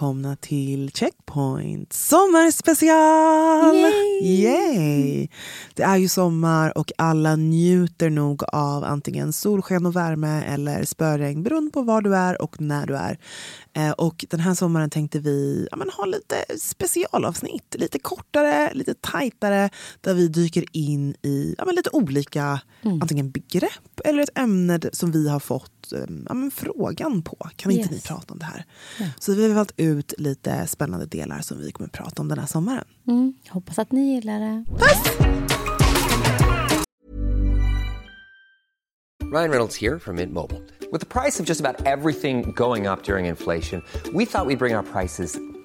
Välkomna till Checkpoint sommarspecial! Yay! Yay! Det är ju sommar och alla njuter nog av antingen solsken och värme eller spöregn beroende på var du är och när du är. Eh, och den här sommaren tänkte vi ja, men, ha lite specialavsnitt, lite kortare, lite tajtare där vi dyker in i ja, men, lite olika antingen begrepp eller ett ämne som vi har fått ja, men, frågan på. Kan inte Yes. ni prata om det här? Så vi har valt ut lite spännande delar som vi kommer att prata om den här sommaren. Mm, hoppas att ni gillar det. Ryan Reynolds here from Mint Mobile. With the price of just about everything going up during inflation, we thought we'd bring our prices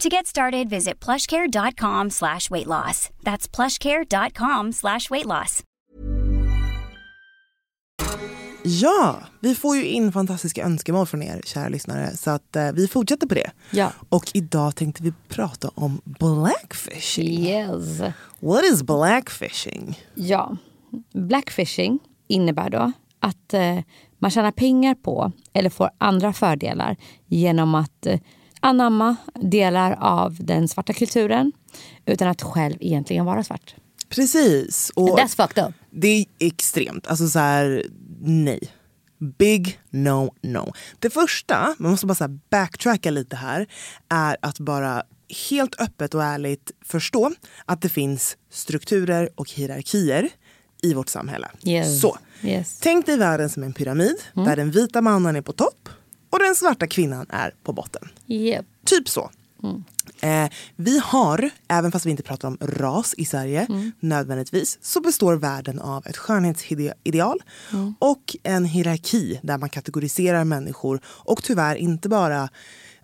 To get started, visit plushcare.com slash weight loss. That's plushcare.com slash weight loss. Ja, vi får ju in fantastiska önskemål från er kära lyssnare så att eh, vi fortsätter på det. Ja. Och idag tänkte vi prata om blackfishing. Yes. What is blackfishing? Ja, blackfishing innebär då att eh, man tjänar pengar på eller får andra fördelar genom att eh, anamma delar av den svarta kulturen utan att själv egentligen vara svart. Precis. Och That's fucked up. det är extremt. Alltså så här, nej. Big no no. Det första, man måste bara så här backtracka lite här, är att bara helt öppet och ärligt förstå att det finns strukturer och hierarkier i vårt samhälle. Yes. Så, Yes. tänk dig världen som en pyramid där den vita mannen är på topp och den svarta kvinnan är på botten. Yep. Typ så. Eh, vi har, även fast vi inte pratar om ras i Sverige nödvändigtvis, så består världen av ett skönhetsideal och en hierarki där man kategoriserar människor och tyvärr inte bara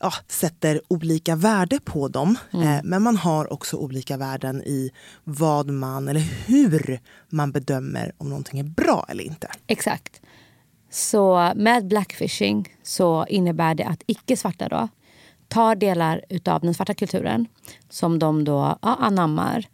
ja, sätter olika värde på dem. Eh, men man har också olika värden i vad man, eller hur man bedömer om någonting är bra eller inte. Exakt. Så med blackfishing så innebär det att icke-svarta då tar delar utav den svarta kulturen som de då ja, anammar.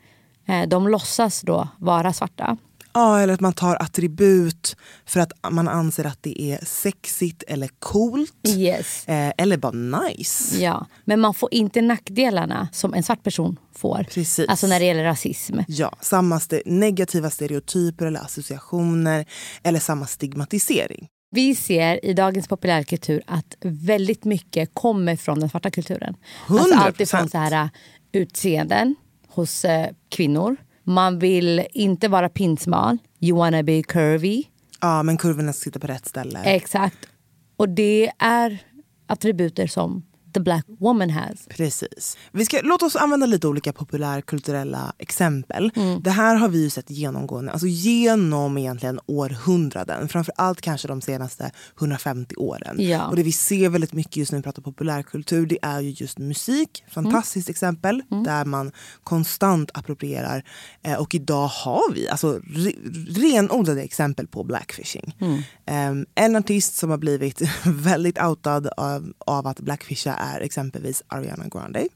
Eh, de låtsas då vara svarta. Ja, eller att man tar attribut för att man anser att det är sexigt eller coolt. Yes. Eh, eller bara nice. Ja, men man får inte nackdelarna som en svart person får. Precis. Alltså när det gäller rasism. Ja, samma ste- negativa stereotyper eller associationer eller samma stigmatisering. Vi ser i dagens populärkultur att väldigt mycket kommer från den svarta kulturen. Alltså 100%. allt ifrån så här, uh, utseenden hos eh, kvinnor. Man vill inte vara pinsmal. You wanna be curvy. Ja, men kurvorna ska sitta på rätt ställe. Exakt. Och det är attributer som the black woman has. Precis. Vi ska, låt oss använda lite olika populärkulturella exempel. Mm. Det här har vi ju sett genomgående, alltså genom egentligen århundraden. Framför allt kanske de senaste 150 åren. Ja. Och det vi ser väldigt mycket just när vi pratar populärkultur, det är ju just musik. Fantastiskt exempel Mm. där man konstant approprierar. Eh, och idag har vi alltså re, renodlade exempel på blackfishing. Mm. Eh, en artist som har blivit väldigt outad av, av att blackfisha är exempelvis Ariana Grande.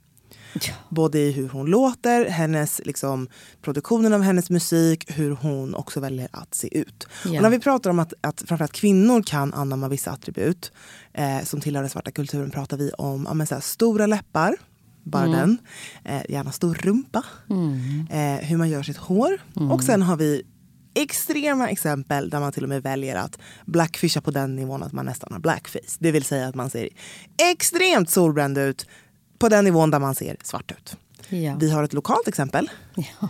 Både i hur hon låter, hennes liksom, produktionen av hennes musik, hur hon också väljer att se ut. Ja. Och när vi pratar om att, att framförallt kvinnor kan anamma vissa attribut eh, som tillhör den svarta kulturen pratar vi om ja, men så här, stora läppar, bara den. Eh, gärna stor rumpa. Eh, hur man gör sitt hår. Och sen har vi extrema exempel där man till och med väljer att blackfisha på den nivån att man nästan har blackface. Det vill säga att man ser extremt solbränd ut på den nivån där man ser svart ut. Ja. Vi har ett lokalt exempel.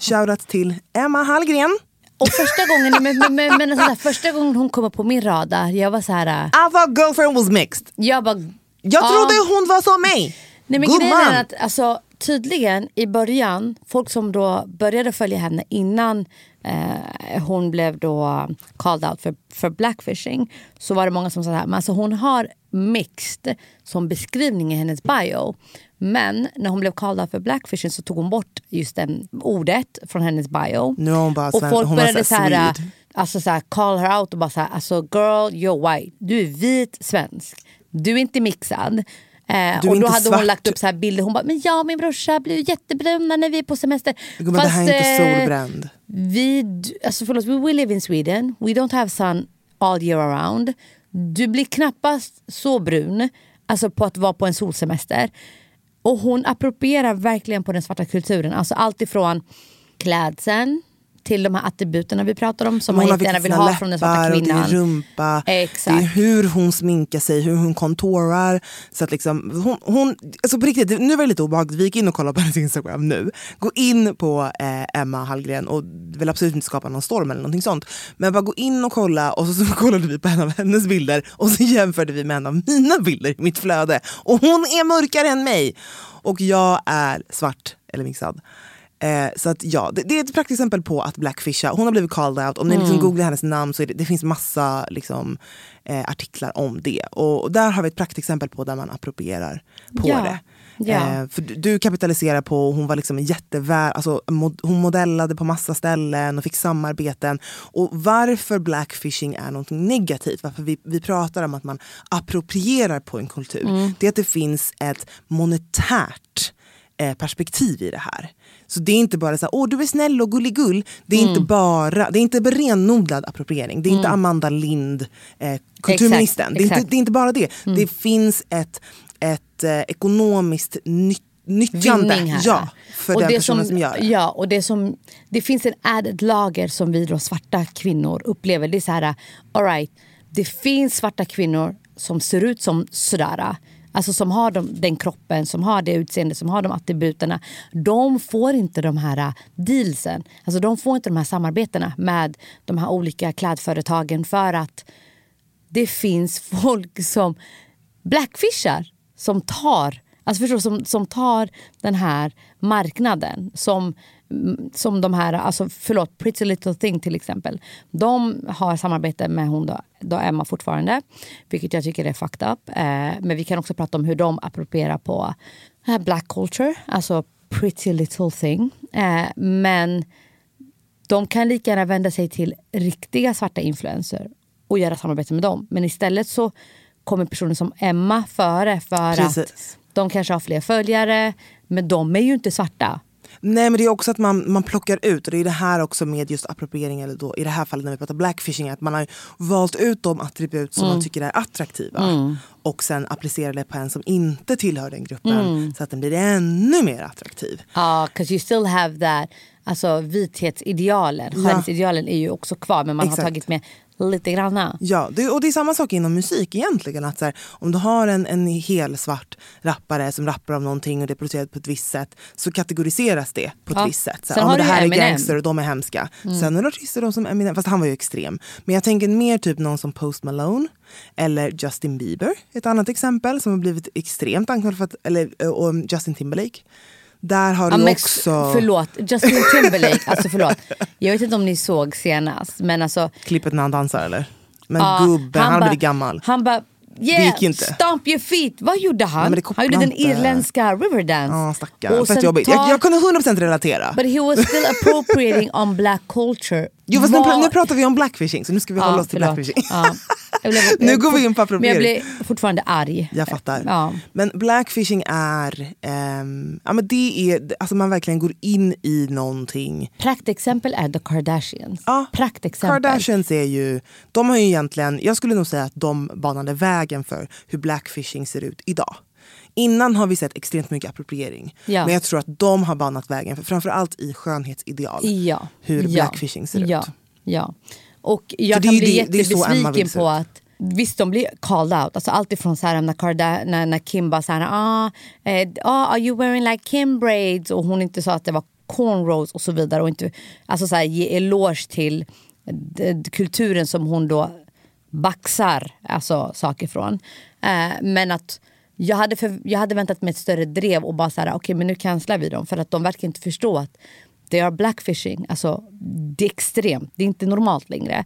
Shoutout till Emma Hallgren. Och första gången, men, men, men, men, sådär, första gången hon kom upp på min radar, jag var så här. äh, I thought girlfriend was mixed. Jag bara... Jag Ja. trodde hon var som mig. Nej, men grejen Gumman. är att alltså, tydligen i början, folk som då började följa henne innan eh, hon blev då called out för, för blackfishing så var det många som sa att alltså, hon har mixed som beskrivning i hennes bio. Men när hon blev called out för blackfishing så tog hon bort just det ordet från hennes bio. Nu hon bara och folk hon började så här alltså så här, call her out och bara så här, alltså girl you're white. Du är vit svensk. Du är inte mixad. Eh, och då hade svart. hon lagt upp så här bilder. Hon bara, men jag och min brorsa blir jättebruna när vi är på semester. Gumman, det här är inte eh, solbränd. Vi, d- alltså förlåt, we live in Sweden. We don't have sun all year around. Du blir knappast så brun alltså på att vara på en solsemester. Och hon approprierar verkligen på den svarta kulturen. Alltså allt ifrån klädseln till de här attributerna vi pratar om som man Hon har jättegärna vill ha från den svarta kvinnan. Det är rumpa, Exakt. det är hur hon sminkar sig, hur hon contourar. Så att liksom, hon, hon, alltså på riktigt, nu var det lite obehagligt, vi gick in och kollade på hennes Instagram nu. Gå in på eh, Emma Hallgren och vill absolut inte skapa någon storm eller någonting sånt. Men bara gå in och kolla och så, så kollade vi på en av hennes bilder och så jämförde vi med en av mina bilder i mitt flöde. Och hon är mörkare än mig! Och jag är svart eller mixad. Eh, så att ja, det, det är ett praktexempel på att blackfisha. Hon har blivit called out. Om ni liksom googlar hennes namn så det, det finns massa liksom, eh, artiklar om det. Och där har vi ett praktexempel på där man approprierar på Ja, det. ja. Eh, för du, du kapitaliserar på, hon var liksom jättevär, alltså, mod, hon modellade på massa ställen och fick samarbeten. Och varför blackfishing är någonting negativt, varför vi, vi pratar om att man approprierar på en kultur. Mm. Det är att det finns ett monetärt perspektiv i det här. Så det är inte bara så här, åh du är snäll och gulligull. Det är Mm. inte bara, det är inte renodlad appropriering. Det är inte Amanda Lind, eh, kulturministern. Det, är inte, exakt. det är inte bara det. Det finns ett, ett eh, ekonomiskt ny, nyttjande ja, för Och den det personen som, gör det. Ja, och det, som, det finns en added lager som vi då svarta kvinnor upplever. Det är så här, all right, det finns svarta kvinnor som ser ut som sådär. Alltså som har de, den kroppen, som har det utseendet, som har de attributerna. De får inte de här äh, dealsen. Alltså de får inte de här samarbetena med de här olika klädföretagen för att det finns folk som blackfishar, som tar Alltså förstår, som, som tar den här marknaden. Som, som de här, alltså förlåt, Pretty Little Thing till exempel. De har samarbete med hon då, då Emma fortfarande. Vilket jag tycker är fucked up. Eh, men vi kan också prata om hur de approprierar på eh, black culture. Alltså Pretty Little Thing. Eh, men de kan lika gärna vända sig till riktiga svarta influencers och göra samarbete med dem. Men istället så kommer personer som Emma före för att Precis. de kanske har fler följare, men de är ju inte svarta. Nej men det är också att man, man plockar ut, och det är det här också med just appropriering, eller då, i det här fallet när vi pratar blackfishing, att man har valt ut de attribut som Mm. man tycker är attraktiva och sen applicerar det på en som inte tillhör den gruppen Mm. så att den blir ännu mer attraktiv. Ja, uh, you still have that. Alltså vithetsidealen, skönhetsidealen är ju också kvar men man Exakt. har tagit med lite granna. Ja, det, och det är samma sak inom musik egentligen. Att så här, om du har en, en hel svart rappare som rappar om någonting och det är producerat på ett visst sätt så kategoriseras det på ett Ja. visst sätt. Så här, ja, det här är Eminem. gangster och de är hemska. Sen är det artister de som Eminem, fast han var ju extrem. Men jag tänker mer typ någon som Post Malone eller Justin Bieber. Ett annat exempel som har blivit extremt anklagad för att, eller eh, och Justin Timberlake. Där har du också Förlåt, Justin Timberlake. alltså förlåt. Jag vet inte om ni såg senast men alltså klippet när han dansar eller? Men Ja, gubben, han, har bara- blivit gammal. Han bara, yeah, gick inte. stomp your feet. Vad gjorde han? Nej, han gjorde den inte. irländska riverdance. Ja, stackarn. Och Fett jobbigt. Jag, jag kunde 100% relatera. But he was still appropriating on black culture. Jo, fast pra- nu pratar vi om blackfishing så nu ska vi hålla oss till förlåt. blackfishing. Ja. Nu går vi in på Men jag appropriering. blir fortfarande arg. Jag fattar. Ja. Men blackfishing är, ehm, ja men det är, alltså man verkligen går in i någonting. Praktexempel är The Kardashians. Ja, Praktexempel. Kardashians är ju, de har ju egentligen, jag skulle nog säga att de banade vägen för hur blackfishing ser ut idag. Innan har vi sett extremt mycket appropriering. Ja. Men jag tror att de har banat vägen för framförallt i skönhetsideal. ja. hur ja. blackfishing ser ut. Ja. Och jag kan bli det- jättebesviken på att Visst, de blir called out. Alltså allt ifrån så här, när, Karda, när, när Kim bara så här, ah, eh, ah, are you wearing like Kim braids? Och hon inte sa att det var cornrows och så vidare. Och inte, alltså så här, ge eloge till kulturen som hon då baxar alltså, saker från. Eh, men att jag hade, för, jag hade väntat mig ett större drev och bara så här, okej men nu cancelar vi dem. För att de verkar inte förstå att det är blackfishing. Alltså, det är extremt, det är inte normalt längre.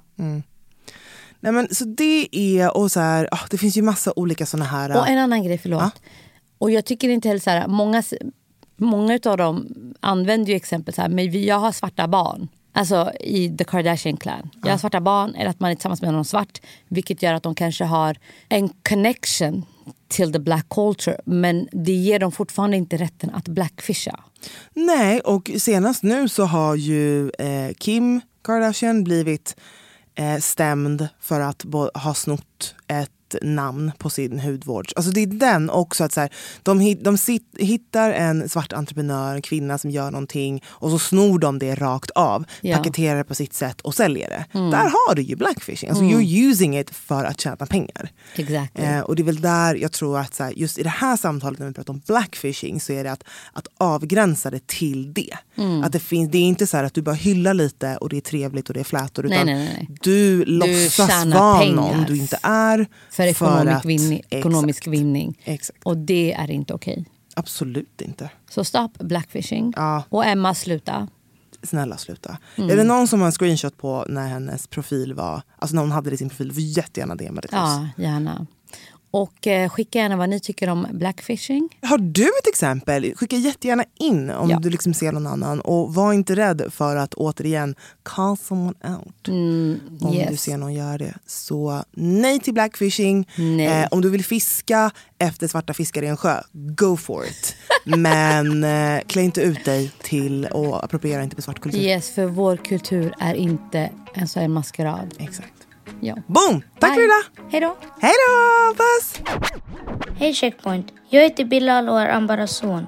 Nej, men, så det är, och så här, ah, det finns ju massa olika såna här... Och en annan grej, förlåt. Ja. Och jag tycker inte heller så här, många, många av dem använder ju exempel så här, men jag har svarta barn. Alltså i the Kardashian clan. Jag har svarta barn eller att man är tillsammans med någon svart. Vilket gör att de kanske har en connection till the black culture. Men det ger dem fortfarande inte rätten att blackfisha. Nej, och senast nu så har ju eh, Kim Kardashian blivit eh, stämd för att ha snott ett namn på sin hudvård. Alltså det är den också. att så här, De, hit, de sit, hittar en svart entreprenör, en kvinna som gör någonting och så snor de det rakt av, Ja. paketerar det på sitt sätt och säljer det. Där har du ju blackfishing. Alltså You're using it för att tjäna pengar. Exactly. Eh, och det är väl där jag tror att så här, just i det här samtalet när vi pratar om blackfishing så är det att, att avgränsa det till det. Mm. Att det, finns, det är inte så att du bara hyllar lite och det är trevligt och det är flätor. Nej, Utan nej, nej. du låtsas vara någon du inte är. för ekonomisk, att- vinning, ekonomisk exakt, vinning. Exakt. Och det är inte okej. Absolut inte. Så stopp blackfishing. Ja. Och Emma, sluta. Snälla sluta. Mm. Är det någon som har en screenshot på när hennes profil var, alltså när hon hade det i sin profil, får jättegärna DMa det till oss. Ja, gärna. Och eh, skicka gärna vad ni tycker om blackfishing. Har du ett exempel? Skicka jättegärna in om Ja. du liksom ser någon annan. Och var inte rädd för att återigen call someone out. om du Mm, yes. ser någon göra det. Så nej till blackfishing. Nej. Eh, om du vill fiska efter svarta fiskar i en sjö, go for it. Men eh, klä inte ut dig till och appropriera inte på svart kultur. Yes, för vår kultur är inte en sån här maskerad. Exakt. Ja. Boom! Tack för Bye. idag! Hej då! Hej då! Puss! Hej Checkpoint. Jag heter Bilal och är Ambaras son.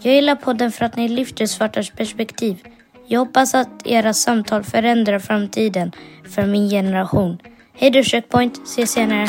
Jag gillar podden för att ni lyfter svartars perspektiv. Jag hoppas att era samtal förändrar framtiden för min generation. Hej då Checkpoint. Ses senare.